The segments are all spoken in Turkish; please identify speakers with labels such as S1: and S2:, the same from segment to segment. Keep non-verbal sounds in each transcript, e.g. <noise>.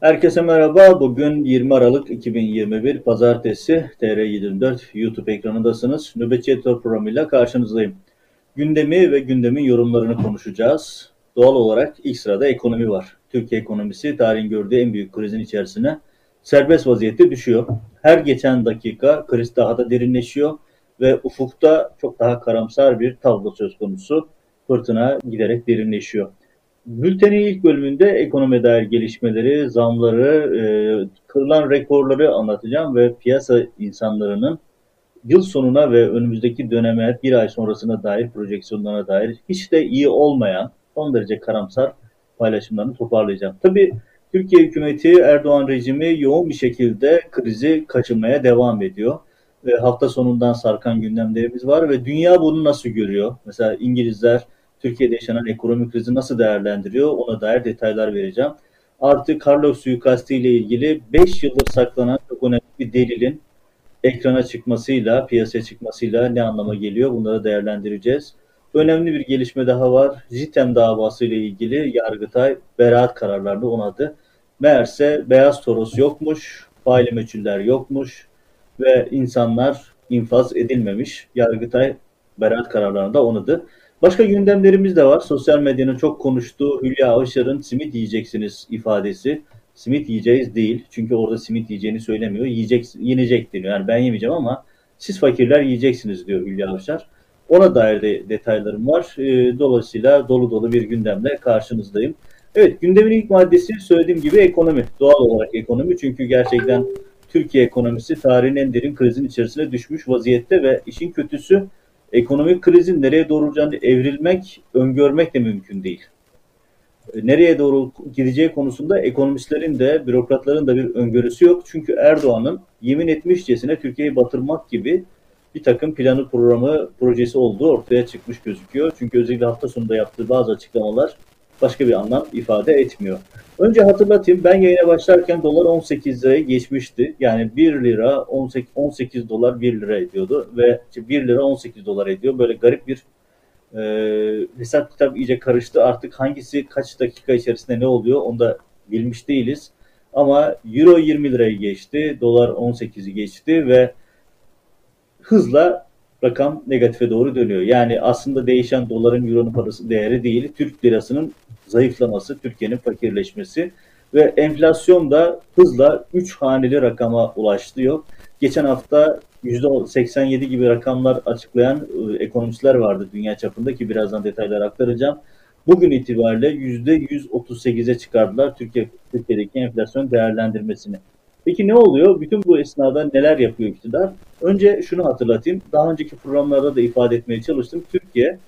S1: Herkese merhaba. Bugün 20 Aralık 2021 Pazartesi TR24 YouTube ekranındasınız. Nöbetçi Editör programıyla karşınızdayım. Gündemi ve gündemin yorumlarını konuşacağız. Doğal olarak ilk sırada ekonomi var. Türkiye ekonomisi tarihin gördüğü en büyük krizin içerisine serbest vaziyette düşüyor. Her geçen dakika kriz daha da derinleşiyor ve ufukta çok daha karamsar bir tablo söz konusu. Fırtına giderek derinleşiyor. Bültenin ilk bölümünde ekonomi dair gelişmeleri, zamları, e, kırılan rekorları anlatacağım ve piyasa insanlarının yıl sonuna ve önümüzdeki döneme bir ay sonrasına dair projeksiyonlarına dair hiç de iyi olmayan son derece karamsar paylaşımlarını toparlayacağım. Tabii Türkiye hükümeti Erdoğan rejimi yoğun bir şekilde krizi kaçınmaya devam ediyor. Ve hafta sonundan sarkan gündemlerimiz var ve dünya bunu nasıl görüyor? Mesela İngilizler Türkiye'de yaşanan ekonomik krizi nasıl değerlendiriyor ona dair detaylar vereceğim. Artı Carlos suikastı ile ilgili 5 yıldır saklanan çok önemli bir delilin ekrana çıkmasıyla, piyasaya çıkmasıyla ne anlama geliyor bunları değerlendireceğiz. Önemli bir gelişme daha var. JITEM davası ile ilgili Yargıtay beraat kararlarını onadı. Meğerse beyaz toros yokmuş, faili meçhuller yokmuş ve insanlar infaz edilmemiş. Yargıtay beraat kararlarını da onadı. Başka gündemlerimiz de var. Sosyal medyanın çok konuştuğu Hülya Avşar'ın simit yiyeceksiniz ifadesi. Simit yiyeceğiz değil. Çünkü orada simit yiyeceğini söylemiyor. Yiyecek, yenecek deniyor. Yani ben yemeyeceğim ama siz fakirler yiyeceksiniz diyor Hülya Avşar. Ona dair de detaylarım var. Ee, dolayısıyla dolu dolu bir gündemle karşınızdayım. Evet gündemin ilk maddesi söylediğim gibi ekonomi. Doğal olarak ekonomi. Çünkü gerçekten Türkiye ekonomisi tarihin en derin krizin içerisine düşmüş vaziyette ve işin kötüsü ekonomik krizin nereye doğru evrilmek, öngörmek de mümkün değil. E, nereye doğru gideceği konusunda ekonomistlerin de, bürokratların da bir öngörüsü yok. Çünkü Erdoğan'ın yemin etmişçesine Türkiye'yi batırmak gibi bir takım planı, programı, projesi olduğu ortaya çıkmış gözüküyor. Çünkü özellikle hafta sonunda yaptığı bazı açıklamalar başka bir anlam ifade etmiyor. Önce hatırlatayım ben yayına başlarken dolar 18 liraya geçmişti. Yani 1 lira 18, 18 dolar 1 lira ediyordu ve 1 lira 18 dolar ediyor. Böyle garip bir e, hesap kitap iyice karıştı. Artık hangisi kaç dakika içerisinde ne oluyor onu da bilmiş değiliz. Ama euro 20 lirayı geçti, dolar 18'i geçti ve hızla rakam negatife doğru dönüyor. Yani aslında değişen doların euronun parası değeri değil, Türk lirasının zayıflaması, Türkiye'nin fakirleşmesi ve enflasyon da hızla 3 haneli rakama ulaştıyor. Geçen hafta %87 gibi rakamlar açıklayan e, ekonomistler vardı dünya çapında ki birazdan detaylar aktaracağım. Bugün itibariyle %138'e çıkardılar Türkiye Türkiye'deki enflasyon değerlendirmesini. Peki ne oluyor? Bütün bu esnada neler yapıyor iktidar? Önce şunu hatırlatayım. Daha önceki programlarda da ifade etmeye çalıştım. Türkiye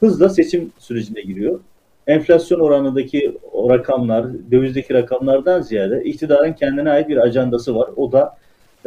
S1: hızla seçim sürecine giriyor. Enflasyon oranındaki o rakamlar, dövizdeki rakamlardan ziyade iktidarın kendine ait bir ajandası var. O da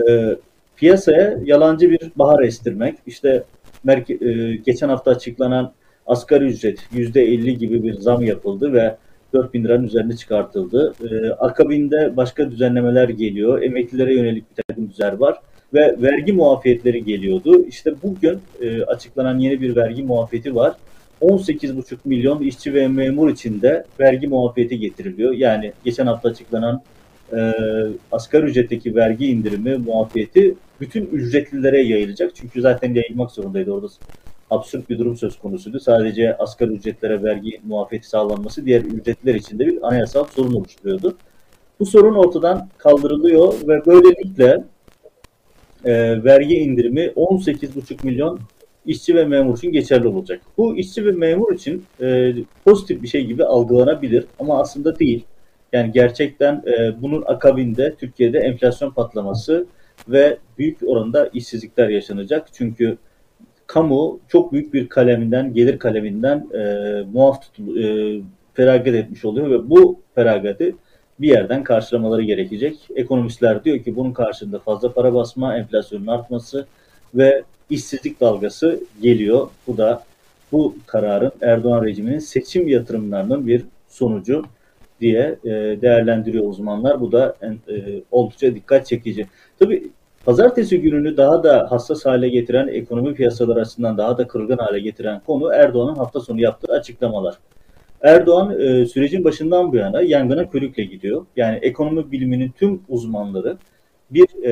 S1: e, piyasaya yalancı bir bahar estirmek. İşte merke, e, geçen hafta açıklanan asgari ücret %50 gibi bir zam yapıldı ve 4 bin liranın üzerine çıkartıldı. E, akabinde başka düzenlemeler geliyor. Emeklilere yönelik bir takım düzenler var ve vergi muafiyetleri geliyordu. İşte bugün e, açıklanan yeni bir vergi muafiyeti var. 18,5 milyon işçi ve memur için de vergi muafiyeti getiriliyor. Yani geçen hafta açıklanan e, asgari ücretteki vergi indirimi muafiyeti bütün ücretlilere yayılacak. Çünkü zaten yayılmak zorundaydı orada absürt bir durum söz konusuydu. Sadece asgari ücretlere vergi muafiyeti sağlanması diğer ücretliler için de bir anayasal sorun oluşturuyordu. Bu sorun ortadan kaldırılıyor ve böylelikle e, vergi indirimi 18,5 milyon işçi ve memur için geçerli olacak. Bu işçi ve memur için e, pozitif bir şey gibi algılanabilir ama aslında değil. Yani gerçekten e, bunun akabinde Türkiye'de enflasyon patlaması ve büyük oranda işsizlikler yaşanacak. Çünkü kamu çok büyük bir kaleminden, gelir kaleminden e, muaf tutul, e, feragat etmiş oluyor ve bu feragatı bir yerden karşılamaları gerekecek. Ekonomistler diyor ki bunun karşılığında fazla para basma, enflasyonun artması ve işsizlik dalgası geliyor. Bu da bu kararın Erdoğan rejiminin seçim yatırımlarının bir sonucu diye e, değerlendiriyor uzmanlar. Bu da e, oldukça dikkat çekici. Tabii pazartesi gününü daha da hassas hale getiren, ekonomi piyasaları açısından daha da kırılgan hale getiren konu Erdoğan'ın hafta sonu yaptığı açıklamalar. Erdoğan e, sürecin başından bu yana yangına körükle gidiyor. Yani ekonomi biliminin tüm uzmanları bir e,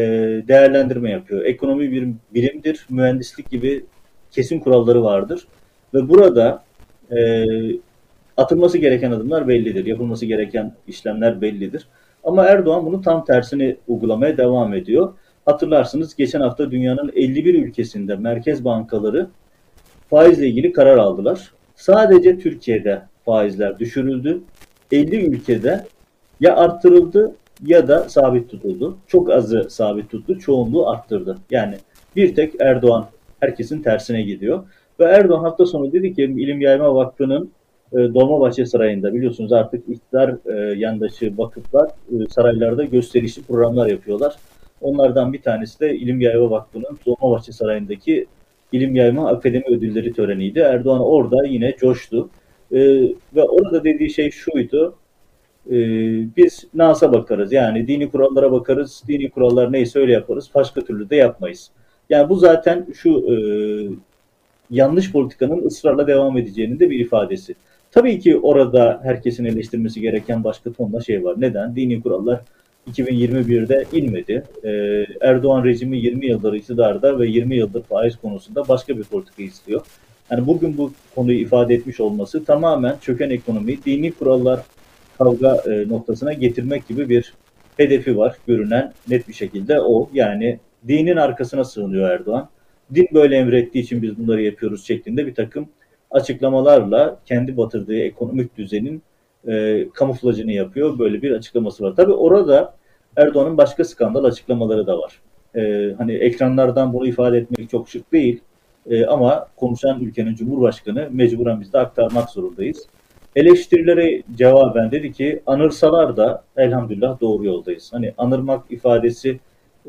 S1: değerlendirme yapıyor. Ekonomi bir bilimdir, mühendislik gibi kesin kuralları vardır. Ve burada e, atılması gereken adımlar bellidir, yapılması gereken işlemler bellidir. Ama Erdoğan bunu tam tersini uygulamaya devam ediyor. Hatırlarsınız geçen hafta dünyanın 51 ülkesinde merkez bankaları faizle ilgili karar aldılar. Sadece Türkiye'de faizler düşürüldü. 50 ülkede ya arttırıldı ya da sabit tutuldu. Çok azı sabit tuttu, çoğunluğu arttırdı. Yani bir tek Erdoğan herkesin tersine gidiyor. Ve Erdoğan hafta sonu dedi ki İlim Yayma Vakfı'nın e, Dolmabahçe Sarayı'nda biliyorsunuz artık iktidar e, yandaşı vakıflar e, saraylarda gösterişli programlar yapıyorlar. Onlardan bir tanesi de İlim Yayma Vakfı'nın Dolmabahçe Sarayı'ndaki İlim Yayma Akademi Ödülleri töreniydi. Erdoğan orada yine coştu. E, ve orada dediği şey şuydu. E, biz NAS'a bakarız. Yani dini kurallara bakarız. Dini kurallar neyse öyle yaparız. Başka türlü de yapmayız. Yani bu zaten şu e, yanlış politikanın ısrarla devam edeceğinin de bir ifadesi. Tabii ki orada herkesin eleştirmesi gereken başka tonla şey var. Neden? Dini kurallar 2021'de inmedi. Ee, Erdoğan rejimi 20 yıldır iktidarda ve 20 yıldır faiz konusunda başka bir politika istiyor. Yani bugün bu konuyu ifade etmiş olması tamamen çöken ekonomi, dini kurallar kavga e, noktasına getirmek gibi bir hedefi var görünen net bir şekilde o. Yani dinin arkasına sığınıyor Erdoğan. Din böyle emrettiği için biz bunları yapıyoruz şeklinde bir takım açıklamalarla kendi batırdığı ekonomik düzenin e, kamuflajını yapıyor. Böyle bir açıklaması var. Tabii orada Erdoğan'ın başka skandal açıklamaları da var. E, hani ekranlardan bunu ifade etmek çok şık değil. E, ama konuşan ülkenin Cumhurbaşkanı mecburen biz de aktarmak zorundayız. Eleştirilere cevaben dedi ki anırsalar da elhamdülillah doğru yoldayız. Hani anırmak ifadesi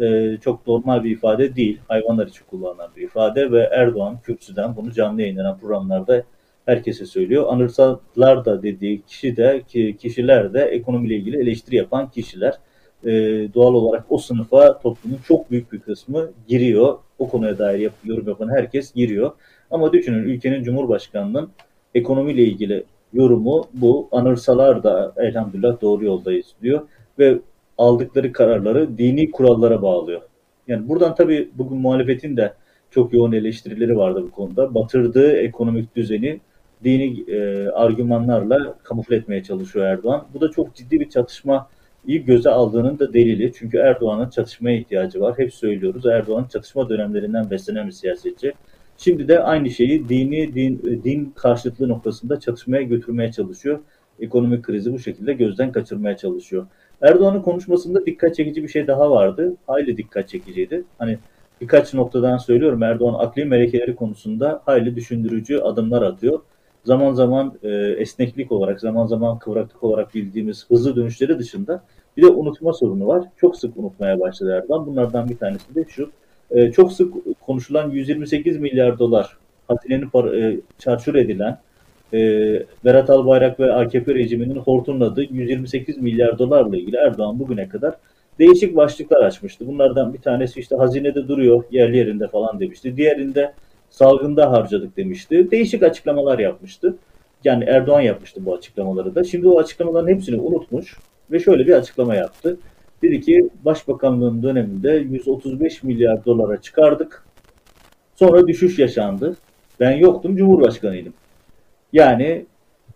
S1: e, çok normal bir ifade değil. Hayvanlar için kullanılan bir ifade ve Erdoğan kürsüden bunu canlı yayınlanan programlarda herkese söylüyor. Anırsalar da dediği kişi de ki kişiler de ekonomiyle ilgili eleştiri yapan kişiler. E, doğal olarak o sınıfa toplumun çok büyük bir kısmı giriyor. O konuya dair yap, yorum yapan herkes giriyor. Ama düşünün ülkenin Cumhurbaşkanı'nın ekonomiyle ilgili yorumu bu. Anırsalar da elhamdülillah doğru yoldayız diyor. Ve aldıkları kararları dini kurallara bağlıyor. Yani buradan tabii bugün muhalefetin de çok yoğun eleştirileri vardı bu konuda. Batırdığı ekonomik düzeni dini e, argümanlarla kamufle etmeye çalışıyor Erdoğan. Bu da çok ciddi bir çatışma iyi göze aldığının da delili. Çünkü Erdoğan'ın çatışmaya ihtiyacı var. Hep söylüyoruz. Erdoğan çatışma dönemlerinden beslenen bir siyasetçi. Şimdi de aynı şeyi dini din, din karşıtlığı noktasında çatışmaya götürmeye çalışıyor. Ekonomik krizi bu şekilde gözden kaçırmaya çalışıyor. Erdoğan'ın konuşmasında dikkat çekici bir şey daha vardı. Hayli dikkat çekiciydi. Hani birkaç noktadan söylüyorum Erdoğan akli melekeleri konusunda hayli düşündürücü adımlar atıyor. Zaman zaman e, esneklik olarak, zaman zaman kıvraklık olarak bildiğimiz hızlı dönüşleri dışında bir de unutma sorunu var. Çok sık unutmaya başladı Erdoğan. Bunlardan bir tanesi de şu. E, çok sık konuşulan 128 milyar dolar hazinenin e, çarçur edilen e, Berat Albayrak ve AKP rejiminin hortumladığı 128 milyar dolarla ilgili Erdoğan bugüne kadar değişik başlıklar açmıştı. Bunlardan bir tanesi işte hazinede duruyor yerli yerinde falan demişti. Diğerinde salgında harcadık demişti. Değişik açıklamalar yapmıştı. Yani Erdoğan yapmıştı bu açıklamaları da. Şimdi o açıklamaların hepsini unutmuş ve şöyle bir açıklama yaptı. Dedi ki Başbakanlığın döneminde 135 milyar dolara çıkardık. Sonra düşüş yaşandı. Ben yoktum, Cumhurbaşkanıydım. Yani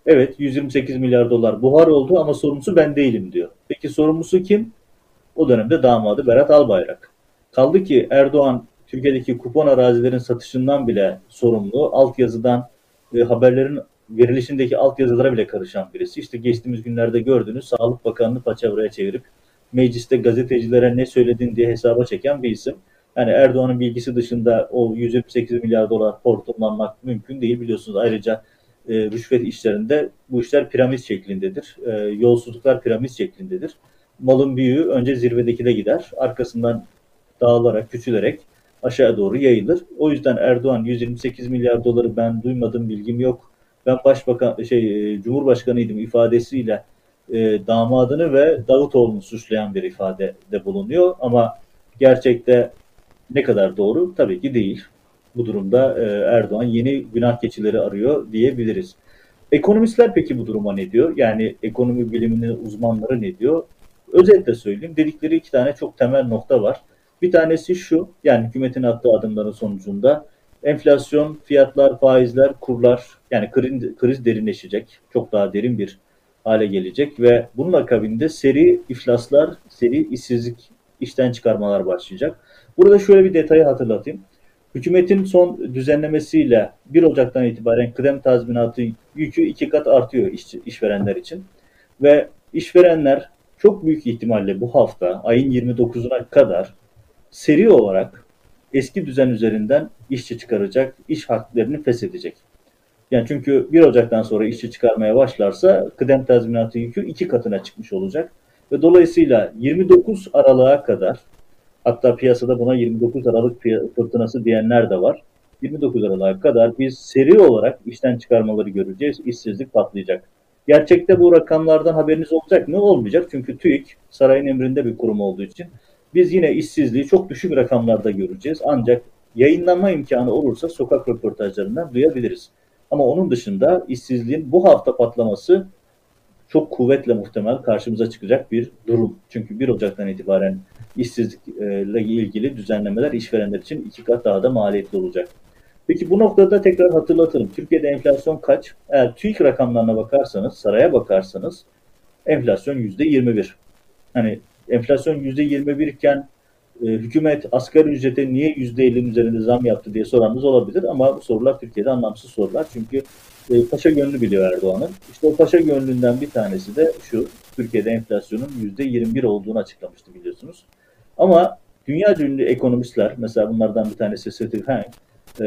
S1: evet 128 milyar dolar buhar oldu ama sorumlusu ben değilim diyor. Peki sorumlusu kim? O dönemde damadı Berat Albayrak. Kaldı ki Erdoğan Türkiye'deki kupon arazilerin satışından bile sorumlu. Altyazıdan e, haberlerin verilişindeki altyazılara bile karışan birisi. İşte geçtiğimiz günlerde gördüğünüz Sağlık Bakanlığı paçavraya çevirip mecliste gazetecilere ne söyledin diye hesaba çeken bir isim. Yani Erdoğan'ın bilgisi dışında o 128 milyar dolar hortumlanmak mümkün değil biliyorsunuz. Ayrıca e, rüşvet işlerinde bu işler piramit şeklindedir. E, yolsuzluklar piramit şeklindedir. Malın büyüğü önce zirvedekine gider. Arkasından dağılarak, küçülerek aşağı doğru yayılır. O yüzden Erdoğan 128 milyar doları ben duymadım, bilgim yok. Ben başbakan şey e, Cumhurbaşkanıydım ifadesiyle e, damadını ve Davutoğlu'nu suçlayan bir ifadede bulunuyor ama gerçekte ne kadar doğru? Tabii ki değil. Bu durumda e, Erdoğan yeni günah keçileri arıyor diyebiliriz. Ekonomistler peki bu duruma ne diyor? Yani ekonomi biliminin uzmanları ne diyor? Özetle söyleyeyim. Dedikleri iki tane çok temel nokta var. Bir tanesi şu, yani hükümetin attığı adımların sonucunda enflasyon, fiyatlar, faizler, kurlar yani kriz, kriz derinleşecek. Çok daha derin bir hale gelecek ve bunun akabinde seri iflaslar, seri işsizlik, işten çıkarmalar başlayacak. Burada şöyle bir detayı hatırlatayım. Hükümetin son düzenlemesiyle 1 Ocak'tan itibaren kıdem tazminatı yükü iki kat artıyor iş, işverenler için. Ve işverenler çok büyük ihtimalle bu hafta ayın 29'una kadar seri olarak eski düzen üzerinden işçi çıkaracak, iş haklarını feshedecek. Yani çünkü 1 Ocak'tan sonra işçi çıkarmaya başlarsa kıdem tazminatı yükü iki katına çıkmış olacak. Ve dolayısıyla 29 Aralık'a kadar hatta piyasada buna 29 Aralık fırtınası diyenler de var. 29 Aralık'a kadar biz seri olarak işten çıkarmaları göreceğiz. İşsizlik patlayacak. Gerçekte bu rakamlardan haberiniz olacak mı? Olmayacak. Çünkü TÜİK sarayın emrinde bir kurum olduğu için biz yine işsizliği çok düşük rakamlarda göreceğiz. Ancak yayınlanma imkanı olursa sokak röportajlarından duyabiliriz. Ama onun dışında işsizliğin bu hafta patlaması çok kuvvetle muhtemel karşımıza çıkacak bir durum. Çünkü 1 Ocak'tan itibaren işsizlikle ilgili düzenlemeler işverenler için iki kat daha da maliyetli olacak. Peki bu noktada tekrar hatırlatırım. Türkiye'de enflasyon kaç? Eğer TÜİK rakamlarına bakarsanız, saraya bakarsanız enflasyon yüzde 21. Hani enflasyon yüzde 21 iken e, hükümet asgari ücrete niye yüzde 50'nin üzerinde zam yaptı diye soranınız olabilir ama bu sorular Türkiye'de anlamsız sorular. Çünkü e, paşa gönlü biliyor Erdoğan'ın. İşte o paşa gönlünden bir tanesi de şu, Türkiye'de enflasyonun yüzde 21 olduğunu açıklamıştı biliyorsunuz. Ama dünya ünlü ekonomistler, mesela bunlardan bir tanesi Steve Hank, e,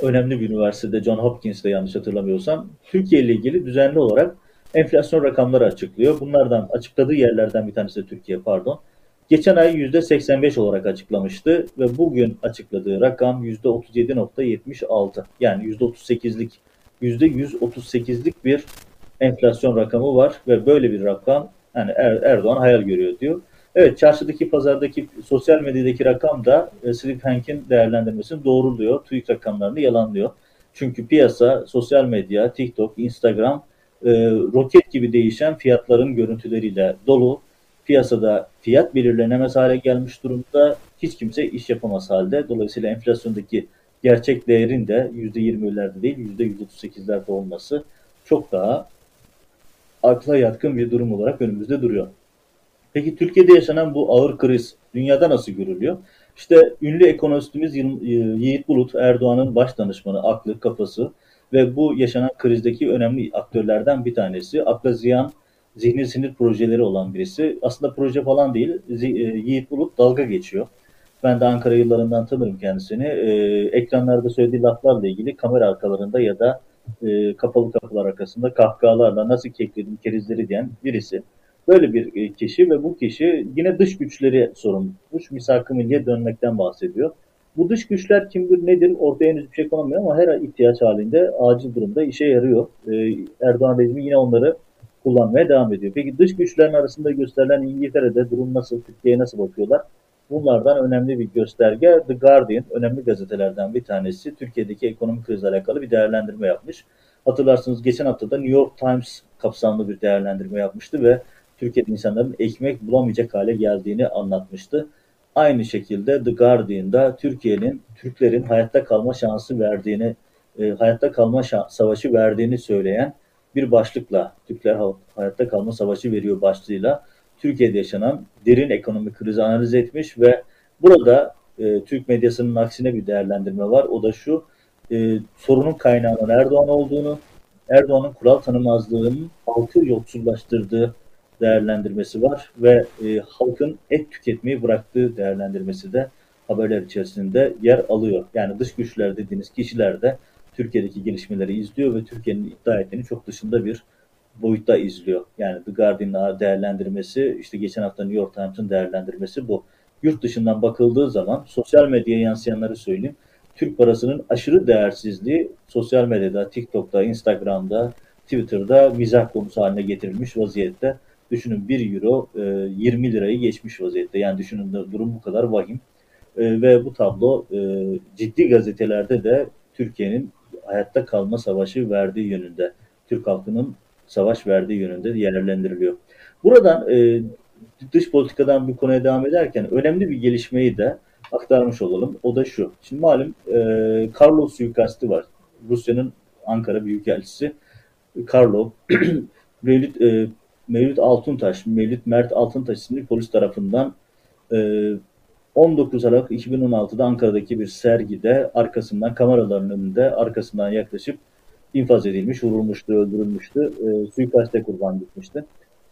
S1: önemli bir üniversitede John Hopkins'te yanlış hatırlamıyorsam, Türkiye ile ilgili düzenli olarak enflasyon rakamları açıklıyor. Bunlardan açıkladığı yerlerden bir tanesi Türkiye pardon. Geçen ay %85 olarak açıklamıştı ve bugün açıkladığı rakam %37.76 yani %38'lik %138'lik bir enflasyon rakamı var ve böyle bir rakam yani er, Erdoğan hayal görüyor diyor. Evet çarşıdaki pazardaki sosyal medyadaki rakam da e, Steve Hank'in değerlendirmesini doğruluyor. TÜİK rakamlarını yalanlıyor. Çünkü piyasa, sosyal medya, TikTok, Instagram e, roket gibi değişen fiyatların görüntüleriyle dolu piyasada fiyat belirlenemez hale gelmiş durumda. Hiç kimse iş yapamaz halde. Dolayısıyla enflasyondaki gerçek değerin de %20'lerde değil %138'lerde olması çok daha akla yatkın bir durum olarak önümüzde duruyor. Peki Türkiye'de yaşanan bu ağır kriz dünyada nasıl görülüyor? İşte ünlü ekonomistimiz Yiğit Bulut, Erdoğan'ın baş danışmanı, aklı, kafası ve bu yaşanan krizdeki önemli aktörlerden bir tanesi. Akla ziyan zihni sinir projeleri olan birisi. Aslında proje falan değil. E, Yiğit Bulut dalga geçiyor. Ben de Ankara yıllarından tanırım kendisini. E, ekranlarda söylediği laflarla ilgili kamera arkalarında ya da e, kapalı kapılar arkasında kahkahalarla nasıl kekledim kerizleri diyen birisi. Böyle bir e, kişi ve bu kişi yine dış güçleri sorumludur. Misak-ı Milliye dönmekten bahsediyor. Bu dış güçler kimdir nedir ortaya henüz bir şey konamıyor ama her ihtiyaç halinde acil durumda işe yarıyor. E, Erdoğan rejimi yine onları kullanmaya devam ediyor. Peki dış güçlerin arasında gösterilen İngiltere'de durum nasıl, Türkiye'ye nasıl bakıyorlar? Bunlardan önemli bir gösterge The Guardian, önemli gazetelerden bir tanesi Türkiye'deki ekonomik krizle alakalı bir değerlendirme yapmış. Hatırlarsınız geçen hafta da New York Times kapsamlı bir değerlendirme yapmıştı ve Türkiye'de insanların ekmek bulamayacak hale geldiğini anlatmıştı. Aynı şekilde The Guardian'da Türkiye'nin Türklerin hayatta kalma şansı verdiğini, e, hayatta kalma savaşı verdiğini söyleyen bir başlıkla Türkler hayatta kalma savaşı veriyor başlığıyla Türkiye'de yaşanan derin ekonomik krizi analiz etmiş ve burada e, Türk medyasının aksine bir değerlendirme var. O da şu e, sorunun kaynağının Erdoğan olduğunu, Erdoğan'ın kural tanımazlığının halkı yoksullaştırdığı değerlendirmesi var ve e, halkın et tüketmeyi bıraktığı değerlendirmesi de haberler içerisinde yer alıyor. Yani dış güçler dediğiniz kişiler de Türkiye'deki gelişmeleri izliyor ve Türkiye'nin iddia ettiğini çok dışında bir boyutta izliyor. Yani The Guardian'ın değerlendirmesi, işte geçen hafta New York Times'ın değerlendirmesi bu. Yurt dışından bakıldığı zaman sosyal medyaya yansıyanları söyleyeyim. Türk parasının aşırı değersizliği sosyal medyada, TikTok'ta, Instagram'da, Twitter'da mizah konusu haline getirilmiş vaziyette. Düşünün 1 euro 20 lirayı geçmiş vaziyette. Yani düşünün durum bu kadar vahim. E, ve bu tablo e, ciddi gazetelerde de Türkiye'nin hayatta kalma savaşı verdiği yönünde, Türk halkının savaş verdiği yönünde değerlendiriliyor. Buradan e, dış politikadan bir konuya devam ederken önemli bir gelişmeyi de aktarmış olalım. O da şu. Şimdi malum e, Carlos suikasti var. Rusya'nın Ankara Büyükelçisi <clears throat> Mevlüt, e, Mevlüt Altuntaş, Mevlüt Mert Altuntaş isimli polis tarafından e, 19 Aralık 2016'da Ankara'daki bir sergide arkasından kameraların önünde arkasından yaklaşıp infaz edilmiş, vurulmuştu, öldürülmüştü, e, suikaste kurban gitmişti.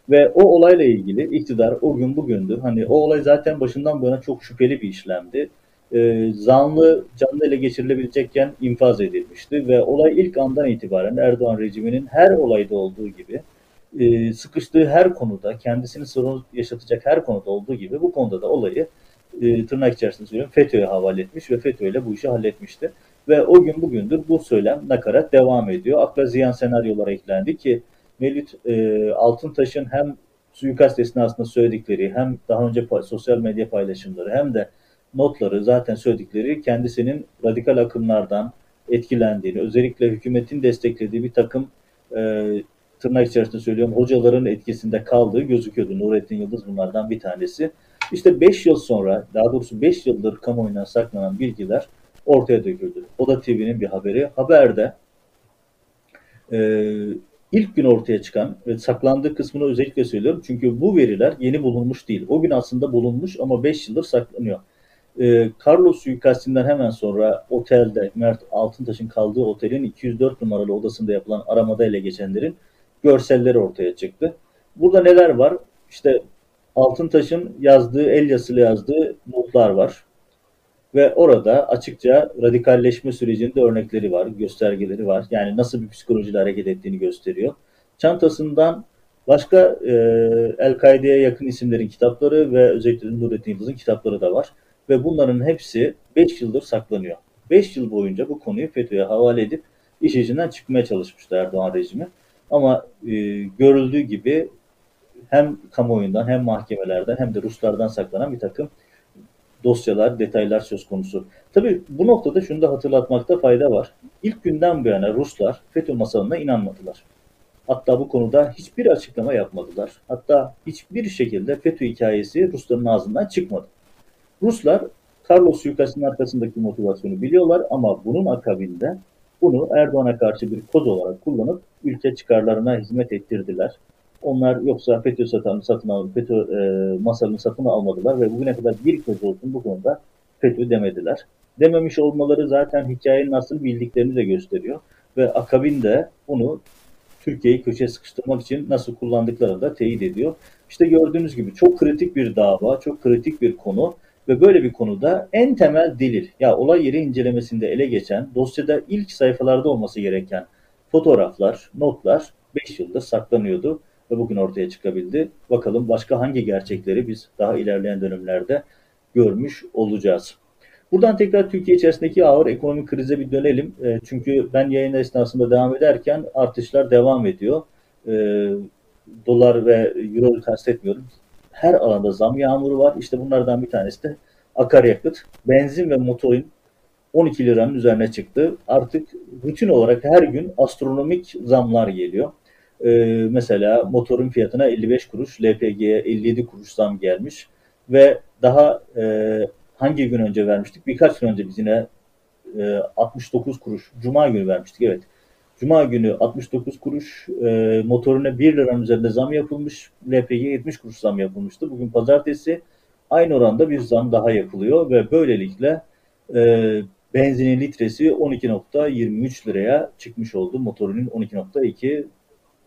S1: Ve o olayla ilgili iktidar o gün bugündür. Hani o olay zaten başından bu yana çok şüpheli bir işlemdi. E, zanlı canlı ele geçirilebilecekken infaz edilmişti ve olay ilk andan itibaren Erdoğan rejiminin her olayda olduğu gibi e, sıkıştığı her konuda kendisini sorun yaşatacak her konuda olduğu gibi bu konuda da olayı e, tırnak içerisinde söylüyorum FETÖ'ye havale etmiş ve FETÖ ile bu işi halletmişti. Ve o gün bugündür bu söylem nakarat devam ediyor. Akla ziyan senaryolar eklendi ki Melit e, Altıntaş'ın hem suikast esnasında söyledikleri hem daha önce sosyal medya paylaşımları hem de notları zaten söyledikleri kendisinin radikal akımlardan etkilendiğini, özellikle hükümetin desteklediği bir takım e, tırnak içerisinde söylüyorum hocaların etkisinde kaldığı gözüküyordu. Nurettin Yıldız bunlardan bir tanesi. İşte 5 yıl sonra, daha doğrusu 5 yıldır kamuoyundan saklanan bilgiler ortaya döküldü. O da TV'nin bir haberi. Haberde e, ilk gün ortaya çıkan ve saklandığı kısmını özellikle söylüyorum. Çünkü bu veriler yeni bulunmuş değil. O gün aslında bulunmuş ama 5 yıldır saklanıyor. E, Carlos suikastinden hemen sonra otelde Mert Altıntaş'ın kaldığı otelin 204 numaralı odasında yapılan aramada ele geçenlerin görselleri ortaya çıktı. Burada neler var? İşte Altıntaş'ın yazdığı, el yazılı yazdığı notlar var. Ve orada açıkça radikalleşme sürecinde örnekleri var, göstergeleri var. Yani nasıl bir psikolojiyle hareket ettiğini gösteriyor. Çantasından başka e, El-Kaide'ye yakın isimlerin kitapları ve özellikle Nurettin Yıldız'ın kitapları da var. Ve bunların hepsi 5 yıldır saklanıyor. 5 yıl boyunca bu konuyu FETÖ'ye havale edip iş içinden çıkmaya çalışmıştı Erdoğan rejimi. Ama e, görüldüğü gibi hem kamuoyundan hem mahkemelerden hem de Ruslardan saklanan bir takım dosyalar, detaylar söz konusu. Tabii bu noktada şunu da hatırlatmakta fayda var. İlk günden bu yana Ruslar FETÖ masalına inanmadılar. Hatta bu konuda hiçbir açıklama yapmadılar. Hatta hiçbir şekilde FETÖ hikayesi Rusların ağzından çıkmadı. Ruslar Carlos suikastinin arkasındaki motivasyonu biliyorlar ama bunun akabinde bunu Erdoğan'a karşı bir koz olarak kullanıp ülke çıkarlarına hizmet ettirdiler. Onlar yoksa FETÖ satın, satın aldı, FETÖ e, masalını satın almadılar ve bugüne kadar bir kez olsun bu konuda FETÖ demediler. Dememiş olmaları zaten hikayenin nasıl bildiklerini de gösteriyor. Ve akabinde bunu Türkiye'yi köşeye sıkıştırmak için nasıl kullandıklarını da teyit ediyor. İşte gördüğünüz gibi çok kritik bir dava, çok kritik bir konu ve böyle bir konuda en temel delil, ya olay yeri incelemesinde ele geçen, dosyada ilk sayfalarda olması gereken fotoğraflar, notlar 5 yılda saklanıyordu ve bugün ortaya çıkabildi. Bakalım başka hangi gerçekleri biz daha ilerleyen dönemlerde görmüş olacağız. Buradan tekrar Türkiye içerisindeki ağır ekonomik krize bir dönelim. E, çünkü ben yayın esnasında devam ederken artışlar devam ediyor. E, dolar ve euro kastetmiyorum. Her alanda zam yağmuru var. İşte bunlardan bir tanesi de akaryakıt. Benzin ve motorin 12 liranın üzerine çıktı. Artık rutin olarak her gün astronomik zamlar geliyor. Ee, mesela motorun fiyatına 55 kuruş, LPG'ye 57 kuruş zam gelmiş ve daha e, hangi gün önce vermiştik? Birkaç gün önce biz yine e, 69 kuruş, Cuma günü vermiştik evet. Cuma günü 69 kuruş, e, motoruna 1 liranın üzerinde zam yapılmış, LPG'ye 70 kuruş zam yapılmıştı. Bugün pazartesi aynı oranda bir zam daha yapılıyor ve böylelikle e, benzinin litresi 12.23 liraya çıkmış oldu. Motorunun 12.2,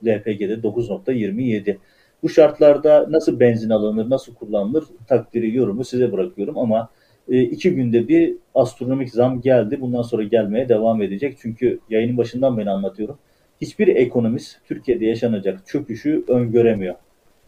S1: LPG'de 9.27. Bu şartlarda nasıl benzin alınır, nasıl kullanılır takdiri yorumu size bırakıyorum ama e, iki günde bir astronomik zam geldi. Bundan sonra gelmeye devam edecek. Çünkü yayının başından beri anlatıyorum. Hiçbir ekonomist Türkiye'de yaşanacak çöküşü öngöremiyor.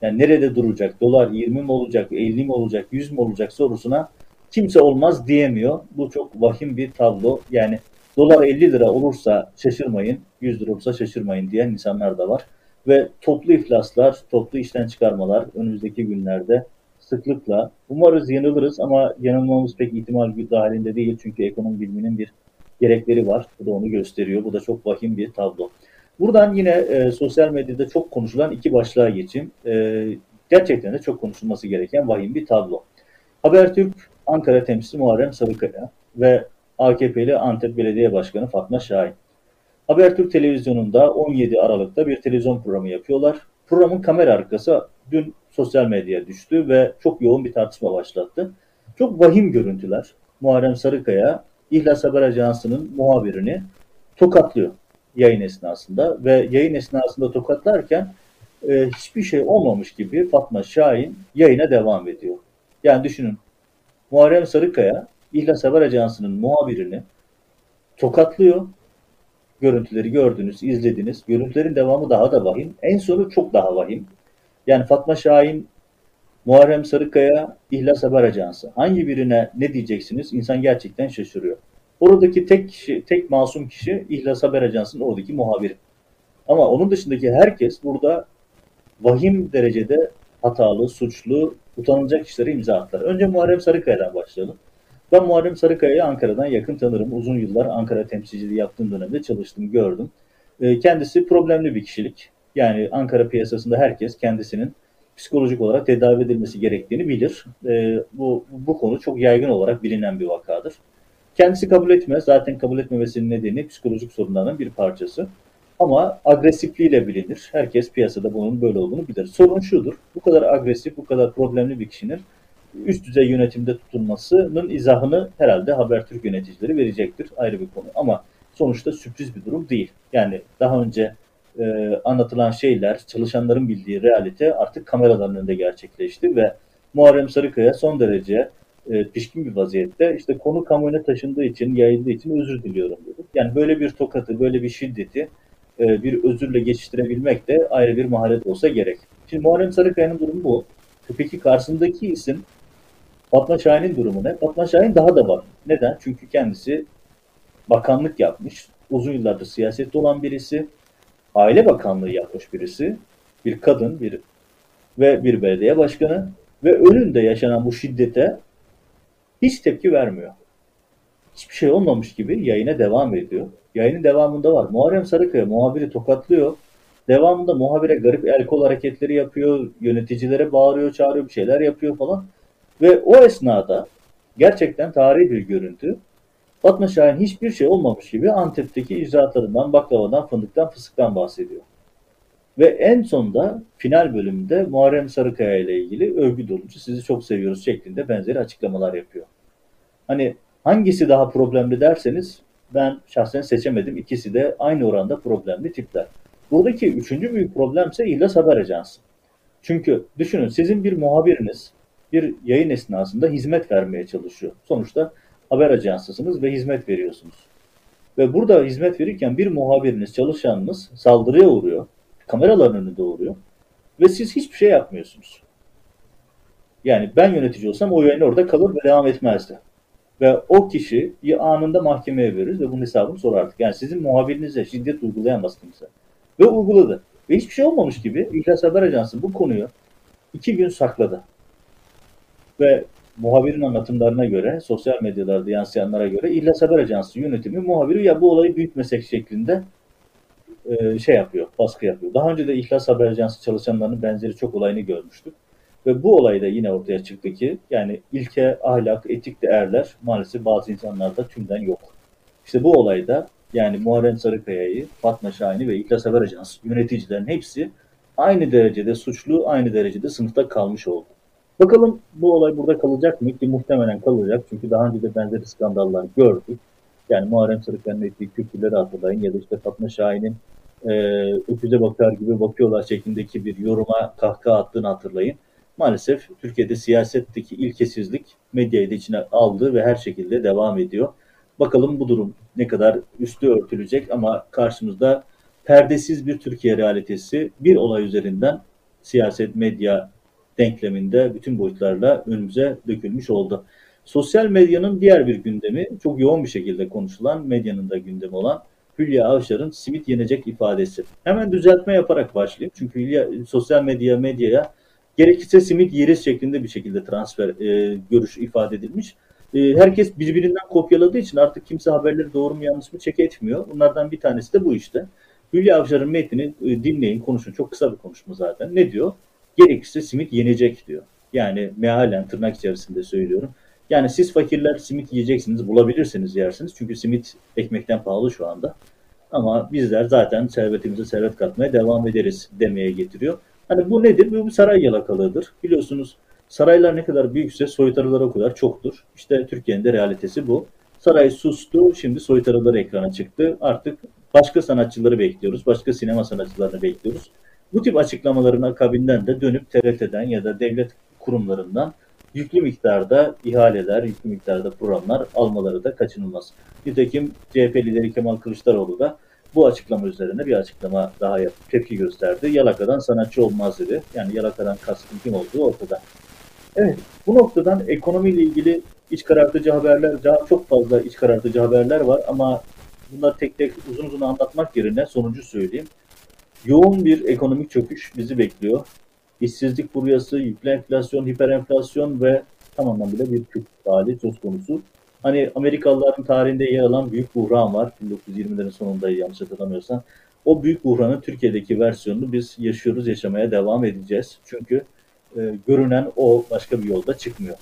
S1: Yani nerede duracak? Dolar 20 mi olacak, 50 mi olacak, 100 mü olacak sorusuna kimse olmaz diyemiyor. Bu çok vahim bir tablo. Yani dolar 50 lira olursa şaşırmayın, 100 lira olursa şaşırmayın diyen insanlar da var. Ve toplu iflaslar, toplu işten çıkarmalar önümüzdeki günlerde sıklıkla. Umarız yanılırız ama yanılmamız pek ihtimal dahilinde değil. Çünkü ekonomi biliminin bir gerekleri var. Bu da onu gösteriyor. Bu da çok vahim bir tablo. Buradan yine e, sosyal medyada çok konuşulan iki başlığa geçeyim. E, gerçekten de çok konuşulması gereken vahim bir tablo. Habertürk Ankara temsilcisi Muharrem Sarıkaya ve AKP'li Antep Belediye Başkanı Fatma Şahin. Habertürk televizyonunda 17 Aralık'ta bir televizyon programı yapıyorlar. Programın kamera arkası dün sosyal medyaya düştü ve çok yoğun bir tartışma başlattı. Çok vahim görüntüler. Muharrem Sarıkaya İhlas Haber Ajansı'nın muhabirini tokatlıyor yayın esnasında ve yayın esnasında tokatlarken e, hiçbir şey olmamış gibi Fatma Şahin yayına devam ediyor. Yani düşünün Muharrem Sarıkaya İhlas Haber Ajansı'nın muhabirini tokatlıyor. Görüntüleri gördünüz, izlediniz. Görüntülerin devamı daha da vahim. En sonu çok daha vahim. Yani Fatma Şahin, Muharrem Sarıkaya, İhlas Haber Ajansı. Hangi birine ne diyeceksiniz? İnsan gerçekten şaşırıyor. Oradaki tek kişi, tek masum kişi İhlas Haber Ajansı'nın oradaki muhabiri. Ama onun dışındaki herkes burada vahim derecede hatalı, suçlu, utanılacak işlere imza attılar. Önce Muharrem Sarıkaya'dan başlayalım. Ben Muharrem Sarıkaya'yı Ankara'dan yakın tanırım. Uzun yıllar Ankara temsilciliği yaptığım dönemde çalıştım, gördüm. Ee, kendisi problemli bir kişilik. Yani Ankara piyasasında herkes kendisinin psikolojik olarak tedavi edilmesi gerektiğini bilir. Ee, bu, bu konu çok yaygın olarak bilinen bir vakadır. Kendisi kabul etmez. Zaten kabul etmemesinin nedeni psikolojik sorunlarının bir parçası. Ama agresifliğiyle bilinir. Herkes piyasada bunun böyle olduğunu bilir. Sorun şudur. Bu kadar agresif, bu kadar problemli bir kişinin üst düzey yönetimde tutulmasının izahını herhalde Habertürk yöneticileri verecektir. Ayrı bir konu. Ama sonuçta sürpriz bir durum değil. Yani daha önce e, anlatılan şeyler, çalışanların bildiği realite artık kameraların önünde gerçekleşti ve Muharrem Sarıkaya son derece e, pişkin bir vaziyette işte konu kamuoyuna taşındığı için, yayıldığı için özür diliyorum dedi. Yani böyle bir tokatı, böyle bir şiddeti e, bir özürle geçiştirebilmek de ayrı bir maharet olsa gerek. Şimdi Muharrem Sarıkaya'nın durumu bu. Peki karşısındaki isim Fatma Şahin'in durumu ne? Fatma Şahin daha da var. Neden? Çünkü kendisi bakanlık yapmış. Uzun yıllardır siyasette olan birisi. Aile Bakanlığı yapmış birisi. Bir kadın bir ve bir belediye başkanı ve önünde yaşanan bu şiddete hiç tepki vermiyor. Hiçbir şey olmamış gibi yayına devam ediyor. Yayının devamında var. Muharrem Sarıkaya muhabiri tokatlıyor. Devamında muhabire garip el kol hareketleri yapıyor. Yöneticilere bağırıyor, çağırıyor, bir şeyler yapıyor falan. Ve o esnada gerçekten tarihi bir görüntü. Fatma Şahin hiçbir şey olmamış gibi Antep'teki icraatlarından, baklavadan, fındıktan, fıstıktan bahsediyor. Ve en sonunda final bölümünde Muharrem Sarıkaya ile ilgili övgü dolucu sizi çok seviyoruz şeklinde benzeri açıklamalar yapıyor. Hani hangisi daha problemli derseniz ben şahsen seçemedim. İkisi de aynı oranda problemli tipler. Buradaki üçüncü büyük problem ise İhlas Haber Ajansı. Çünkü düşünün sizin bir muhabiriniz bir yayın esnasında hizmet vermeye çalışıyor. Sonuçta haber ajansısınız ve hizmet veriyorsunuz. Ve burada hizmet verirken bir muhabiriniz, çalışanınız saldırıya uğruyor. Kameraların önünde uğruyor. Ve siz hiçbir şey yapmıyorsunuz. Yani ben yönetici olsam o yayın orada kalır ve devam etmezdi. Ve o kişi anında mahkemeye veririz ve bunun hesabını sorardık. Yani sizin muhabirinize şiddet uygulayamaz kimse. Ve uyguladı. Ve hiçbir şey olmamış gibi İhlas Haber Ajansı bu konuyu iki gün sakladı. Ve muhabirin anlatımlarına göre, sosyal medyalarda yansıyanlara göre İhlas Haber Ajansı yönetimi muhabiri ya bu olayı büyütmesek şeklinde e, şey yapıyor, baskı yapıyor. Daha önce de İhlas Haber Ajansı çalışanlarının benzeri çok olayını görmüştük. Ve bu olayda yine ortaya çıktı ki yani ilke, ahlak, etik değerler maalesef bazı insanlarda tümden yok. İşte bu olayda yani Muharrem Sarıkaya'yı, Fatma Şahin'i ve İhlas Haber Ajansı yöneticilerin hepsi aynı derecede suçlu, aynı derecede sınıfta kalmış oldu. Bakalım bu olay burada kalacak mı? Ki muhtemelen kalacak. Çünkü daha önce de benzeri skandallar gördük. Yani Muharrem Sarıkaya'nın ettiği küfürleri hatırlayın ya da işte Fatma Şahin'in e, öküze bakar gibi bakıyorlar şeklindeki bir yoruma kahkaha attığını hatırlayın. Maalesef Türkiye'de siyasetteki ilkesizlik medyayı da içine aldı ve her şekilde devam ediyor. Bakalım bu durum ne kadar üstü örtülecek ama karşımızda perdesiz bir Türkiye realitesi bir olay üzerinden siyaset, medya denkleminde bütün boyutlarla önümüze dökülmüş oldu. Sosyal medyanın diğer bir gündemi çok yoğun bir şekilde konuşulan medyanın da gündemi olan Hülya Avşar'ın simit yenecek ifadesi. Hemen düzeltme yaparak başlayayım. Çünkü Hülya sosyal medya medyaya gerekirse simit yeriz şeklinde bir şekilde transfer e, görüş ifade edilmiş. e, herkes birbirinden kopyaladığı için artık kimse haberleri doğru mu yanlış mı çek etmiyor. Bunlardan bir tanesi de bu işte. Hülya Avşar'ın metnini e, dinleyin, konuşun. Çok kısa bir konuşma zaten. Ne diyor? Gerekirse simit yenecek diyor. Yani mealen tırnak içerisinde söylüyorum. Yani siz fakirler simit yiyeceksiniz, bulabilirsiniz yersiniz. Çünkü simit ekmekten pahalı şu anda. Ama bizler zaten servetimize servet katmaya devam ederiz demeye getiriyor. Hani bu nedir? Bu saray yalakalığıdır. Biliyorsunuz saraylar ne kadar büyükse soytarılar o kadar çoktur. İşte Türkiye'nin de realitesi bu. Saray sustu, şimdi soytarıları ekrana çıktı. Artık başka sanatçıları bekliyoruz, başka sinema sanatçılarını bekliyoruz. Bu tip açıklamaların akabinden de dönüp TRT'den ya da devlet kurumlarından yüklü miktarda ihaleler, yüklü miktarda programlar almaları da kaçınılmaz. Nitekim CHP lideri Kemal Kılıçdaroğlu da bu açıklama üzerine bir açıklama daha yapıp tepki gösterdi. Yalaka'dan sanatçı olmaz dedi. Yani Yalaka'dan kastın kim olduğu ortada. Evet, bu noktadan ekonomiyle ilgili iç karartıcı haberler, daha çok fazla iç karartıcı haberler var ama bunları tek tek uzun uzun anlatmak yerine sonucu söyleyeyim. Yoğun bir ekonomik çöküş bizi bekliyor. İşsizlik furyası, yüklü enflasyon, hiperenflasyon ve tamamen bile bir Türk hali söz konusu. Hani Amerikalıların tarihinde yer alan büyük buhran var. 1920'lerin sonunda yanlış hatırlamıyorsam. O büyük buhranın Türkiye'deki versiyonunu biz yaşıyoruz, yaşamaya devam edeceğiz. Çünkü e, görünen o başka bir yolda çıkmıyor.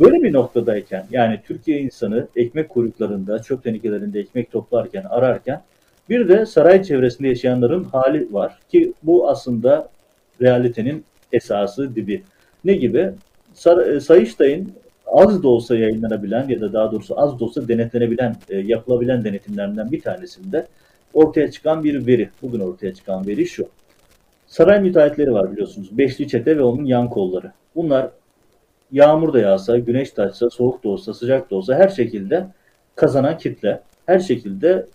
S1: Böyle bir noktadayken yani Türkiye insanı ekmek kuyruklarında, çöp tenekelerinde ekmek toplarken, ararken bir de saray çevresinde yaşayanların hali var ki bu aslında realitenin esası, dibi. Ne gibi? Sar- e, Sayıştay'ın az da olsa yayınlanabilen ya da daha doğrusu az da olsa denetlenebilen, e, yapılabilen denetimlerinden bir tanesinde ortaya çıkan bir veri. Bugün ortaya çıkan veri şu. Saray müteahhitleri var biliyorsunuz. Beşli çete ve onun yan kolları. Bunlar yağmur da yağsa, güneş de açsa, soğuk da olsa, sıcak da olsa her şekilde kazanan kitle. Her şekilde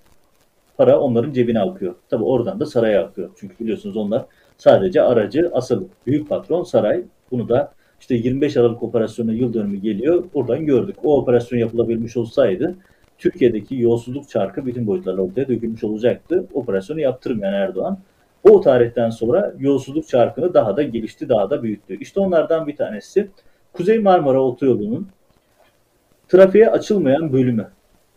S1: para onların cebine akıyor. Tabi oradan da saraya akıyor. Çünkü biliyorsunuz onlar sadece aracı, asıl büyük patron saray. Bunu da işte 25 Aralık operasyonu yıl dönümü geliyor. Buradan gördük. O operasyon yapılabilmiş olsaydı Türkiye'deki yolsuzluk çarkı bütün boyutlarla ortaya dökülmüş olacaktı. Operasyonu yaptırmayan Erdoğan o tarihten sonra yolsuzluk çarkını daha da gelişti, daha da büyüttü. İşte onlardan bir tanesi Kuzey Marmara Otoyolu'nun trafiğe açılmayan bölümü.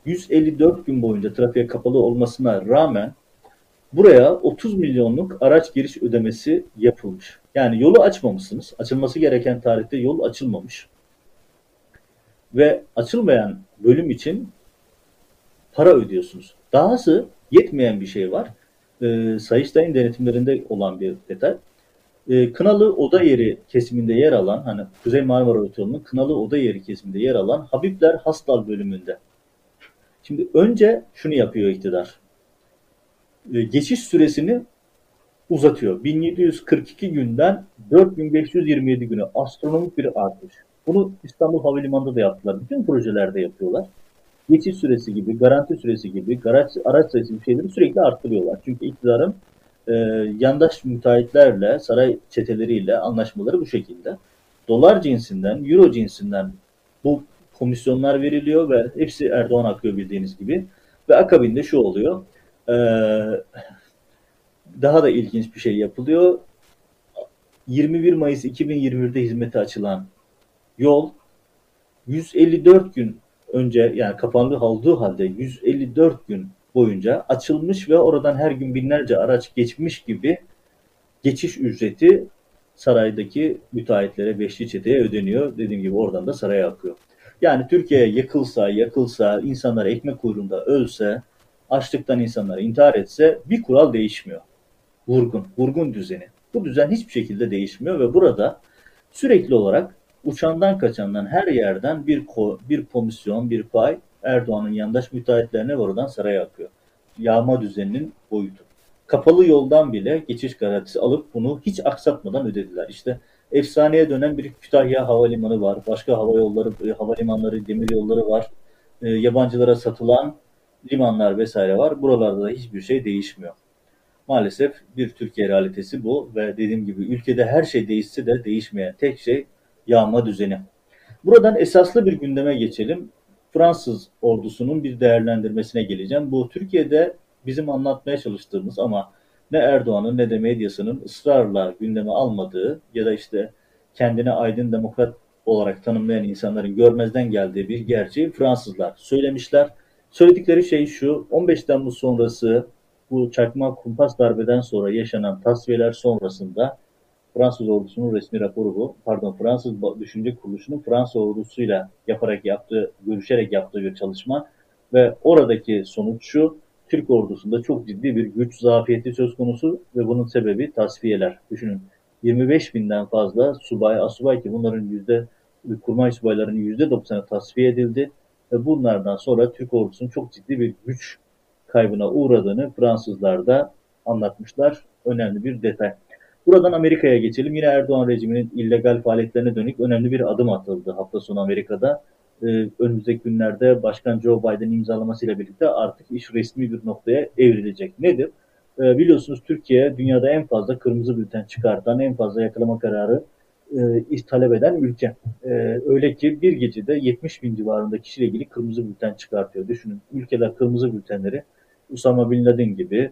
S1: 154 gün boyunca trafiğe kapalı olmasına rağmen buraya 30 milyonluk araç giriş ödemesi yapılmış. Yani yolu açmamışsınız. Açılması gereken tarihte yol açılmamış. Ve açılmayan bölüm için para ödüyorsunuz. Dahası yetmeyen bir şey var. E, Sayıştay'ın denetimlerinde olan bir detay. E, Kınalı Oda Yeri kesiminde yer alan, hani Kuzey Marmara Otoyolu'nun Kınalı Oda Yeri kesiminde yer alan Habibler Hastal bölümünde. Şimdi önce şunu yapıyor iktidar. E, geçiş süresini uzatıyor. 1742 günden 4527 güne astronomik bir artış. Bunu İstanbul Havalimanı'nda da yaptılar. Bütün projelerde yapıyorlar. Geçiş süresi gibi, garanti süresi gibi, araç, araç sayısı bir şeyleri sürekli arttırıyorlar. Çünkü iktidarın e, yandaş müteahhitlerle, saray çeteleriyle anlaşmaları bu şekilde. Dolar cinsinden, euro cinsinden bu komisyonlar veriliyor ve hepsi Erdoğan akıyor bildiğiniz gibi. Ve akabinde şu oluyor. E, daha da ilginç bir şey yapılıyor. 21 Mayıs 2021'de hizmete açılan yol 154 gün önce yani kapanlı olduğu halde 154 gün boyunca açılmış ve oradan her gün binlerce araç geçmiş gibi geçiş ücreti saraydaki müteahhitlere, beşli çeteye ödeniyor. Dediğim gibi oradan da saraya akıyor. Yani Türkiye yıkılsa, yakılsa, insanlar ekmek kuyruğunda ölse, açlıktan insanlar intihar etse bir kural değişmiyor. Vurgun, vurgun düzeni. Bu düzen hiçbir şekilde değişmiyor ve burada sürekli olarak uçandan kaçandan her yerden bir ko bir komisyon, bir pay Erdoğan'ın yandaş müteahhitlerine oradan saraya akıyor. Yağma düzeninin boyutu. Kapalı yoldan bile geçiş garantisi alıp bunu hiç aksatmadan ödediler. İşte efsaneye dönen bir Kütahya Havalimanı var. Başka hava yolları, e, havalimanları, demir yolları var. E, yabancılara satılan limanlar vesaire var. Buralarda da hiçbir şey değişmiyor. Maalesef bir Türkiye realitesi bu ve dediğim gibi ülkede her şey değişse de değişmeyen tek şey yağma düzeni. Buradan esaslı bir gündeme geçelim. Fransız ordusunun bir değerlendirmesine geleceğim. Bu Türkiye'de bizim anlatmaya çalıştığımız ama ne Erdoğan'ın ne de medyasının ısrarla gündeme almadığı ya da işte kendine aydın demokrat olarak tanımlayan insanların görmezden geldiği bir gerçeği Fransızlar söylemişler. Söyledikleri şey şu, 15 Temmuz sonrası bu çakma kumpas darbeden sonra yaşanan tasfiyeler sonrasında Fransız ordusunun resmi raporu bu. Pardon Fransız Düşünce Kuruluşu'nun Fransız ordusuyla yaparak yaptığı, görüşerek yaptığı bir çalışma ve oradaki sonuç şu, Türk ordusunda çok ciddi bir güç zafiyeti söz konusu ve bunun sebebi tasfiyeler. Düşünün 25 binden fazla subay, asubay ki bunların yüzde kurmay subaylarının yüzde doksanı tasfiye edildi ve bunlardan sonra Türk ordusunun çok ciddi bir güç kaybına uğradığını Fransızlar da anlatmışlar. Önemli bir detay. Buradan Amerika'ya geçelim. Yine Erdoğan rejiminin illegal faaliyetlerine dönük önemli bir adım atıldı hafta sonu Amerika'da. Ee, önümüzdeki günlerde Başkan Joe Biden imzalamasıyla birlikte artık iş resmi bir noktaya evrilecek. Nedir? Ee, biliyorsunuz Türkiye dünyada en fazla kırmızı bülten çıkartan, en fazla yakalama kararı e, talep eden ülke. E, öyle ki bir gecede 70 bin civarında kişiyle ilgili kırmızı bülten çıkartıyor. Düşünün ülkeler kırmızı bültenleri Usama Bin Laden gibi,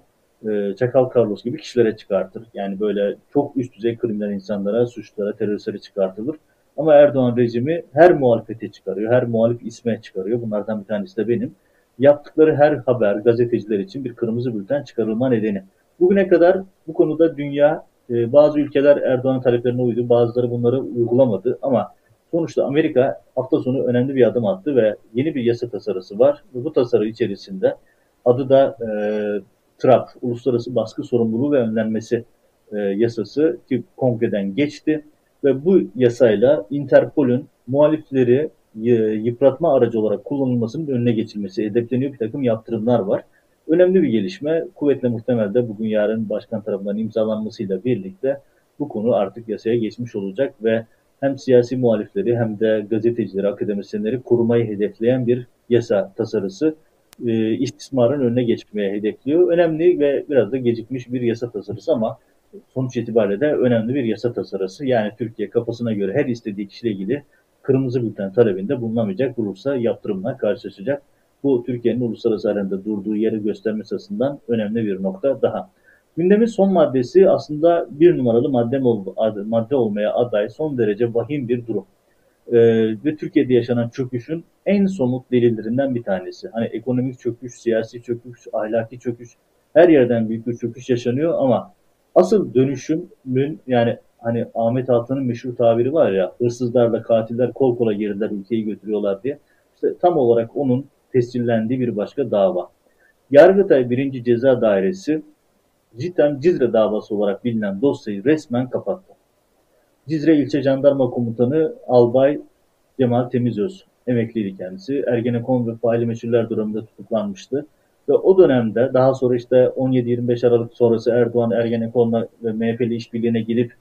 S1: e, Çakal Carlos gibi kişilere çıkartır. Yani böyle çok üst düzey kriminal insanlara, suçlara, teröristlere çıkartılır. Ama Erdoğan rejimi her muhalefete çıkarıyor, her muhalif isme çıkarıyor. Bunlardan bir tanesi de benim. Yaptıkları her haber gazeteciler için bir kırmızı bülten çıkarılma nedeni. Bugüne kadar bu konuda dünya e, bazı ülkeler Erdoğan'ın taleplerine uydu, bazıları bunları uygulamadı ama sonuçta Amerika hafta sonu önemli bir adım attı ve yeni bir yasa tasarısı var. Bu tasarı içerisinde adı da e, TRAP, Uluslararası Baskı Sorumluluğu ve Önlenmesi e, yasası ki kongreden geçti ve bu yasayla Interpol'ün muhalifleri yıpratma aracı olarak kullanılmasının önüne geçilmesi hedefleniyor. Bir takım yaptırımlar var. Önemli bir gelişme. Kuvvetle muhtemel de bugün yarın başkan tarafından imzalanmasıyla birlikte bu konu artık yasaya geçmiş olacak ve hem siyasi muhalifleri hem de gazetecileri, akademisyenleri korumayı hedefleyen bir yasa tasarısı e, istismarın önüne geçmeye hedefliyor. Önemli ve biraz da gecikmiş bir yasa tasarısı ama sonuç itibariyle de önemli bir yasa tasarısı. Yani Türkiye kafasına göre her istediği kişiyle ilgili kırmızı bülten talebinde bulunamayacak, bulursa yaptırımla karşılaşacak. Bu Türkiye'nin uluslararası arenada durduğu yeri göstermesi açısından önemli bir nokta daha. Gündemin son maddesi aslında bir numaralı madde, madde olmaya aday son derece vahim bir durum. Ee, ve Türkiye'de yaşanan çöküşün en somut delillerinden bir tanesi. Hani ekonomik çöküş, siyasi çöküş, ahlaki çöküş her yerden büyük bir çöküş yaşanıyor ama asıl dönüşümün yani hani Ahmet Altan'ın meşhur tabiri var ya hırsızlarla katiller kol kola girdiler ülkeyi götürüyorlar diye. İşte tam olarak onun tescillendiği bir başka dava. Yargıtay 1. Ceza Dairesi cidden Cizre davası olarak bilinen dosyayı resmen kapattı. Cizre İlçe Jandarma Komutanı Albay Cemal Temizöz, emekliydi kendisi. Ergenekon ve faili meçhuller durumunda tutuklanmıştı. Ve o dönemde daha sonra işte 17-25 Aralık sonrası Erdoğan Ergenekon'la ve MHP'li işbirliğine gidip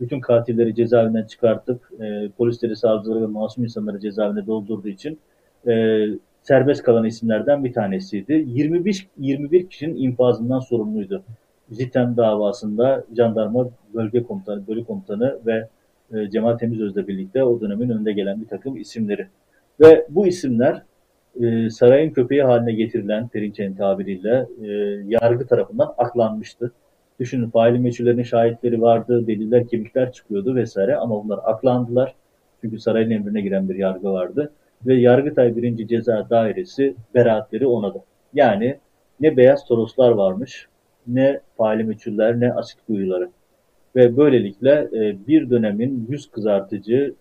S1: bütün katilleri cezaevinden çıkartıp e, polisleri, savcıları ve masum insanları cezaevine doldurduğu için e, serbest kalan isimlerden bir tanesiydi. 21, 21 kişinin infazından sorumluydu. Zitem davasında jandarma bölge komutanı, bölük komutanı ve e, Cemal Temizöz'le birlikte o dönemin önde gelen bir takım isimleri. Ve bu isimler e, sarayın köpeği haline getirilen Perinçe'nin tabiriyle e, yargı tarafından aklanmıştı. Düşünün faili meçhullerin şahitleri vardı, deliller, kimlikler çıkıyordu vesaire ama bunlar aklandılar. Çünkü sarayın emrine giren bir yargı vardı ve Yargıtay 1. Ceza Dairesi beraatleri onadı. Yani ne beyaz toroslar varmış, ne faili meçhuller, ne asit kuyuları. Ve böylelikle e, bir dönemin yüz kızartıcı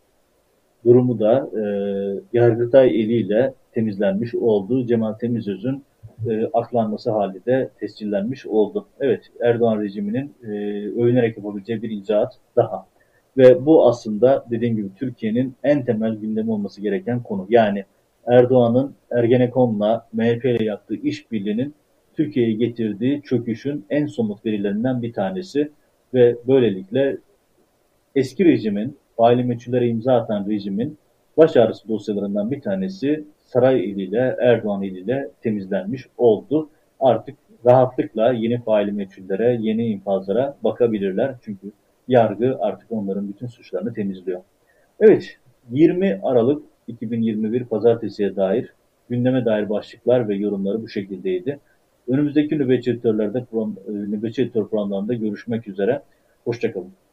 S1: durumu da e, Yargıtay eliyle temizlenmiş oldu. Cemal Temizöz'ün e, aklanması hali de tescillenmiş oldu. Evet Erdoğan rejiminin e, övünerek yapabileceği bir icraat daha. Ve bu aslında dediğim gibi Türkiye'nin en temel gündemi olması gereken konu. Yani Erdoğan'ın Ergenekon'la MHP ile yaptığı işbirliğinin Türkiye'ye getirdiği çöküşün en somut verilerinden bir tanesi ve böylelikle eski rejimin, faili meçhullere imza atan rejimin baş ağrısı dosyalarından bir tanesi saray eliyle, Erdoğan eliyle temizlenmiş oldu. Artık rahatlıkla yeni faili meçhullere, yeni infazlara bakabilirler. Çünkü yargı artık onların bütün suçlarını temizliyor. Evet, 20 Aralık 2021 Pazartesi'ye dair gündeme dair başlıklar ve yorumları bu şekildeydi. Önümüzdeki nöbetçi editörlerde, nöbetçi editör programlarında görüşmek üzere. Hoşçakalın.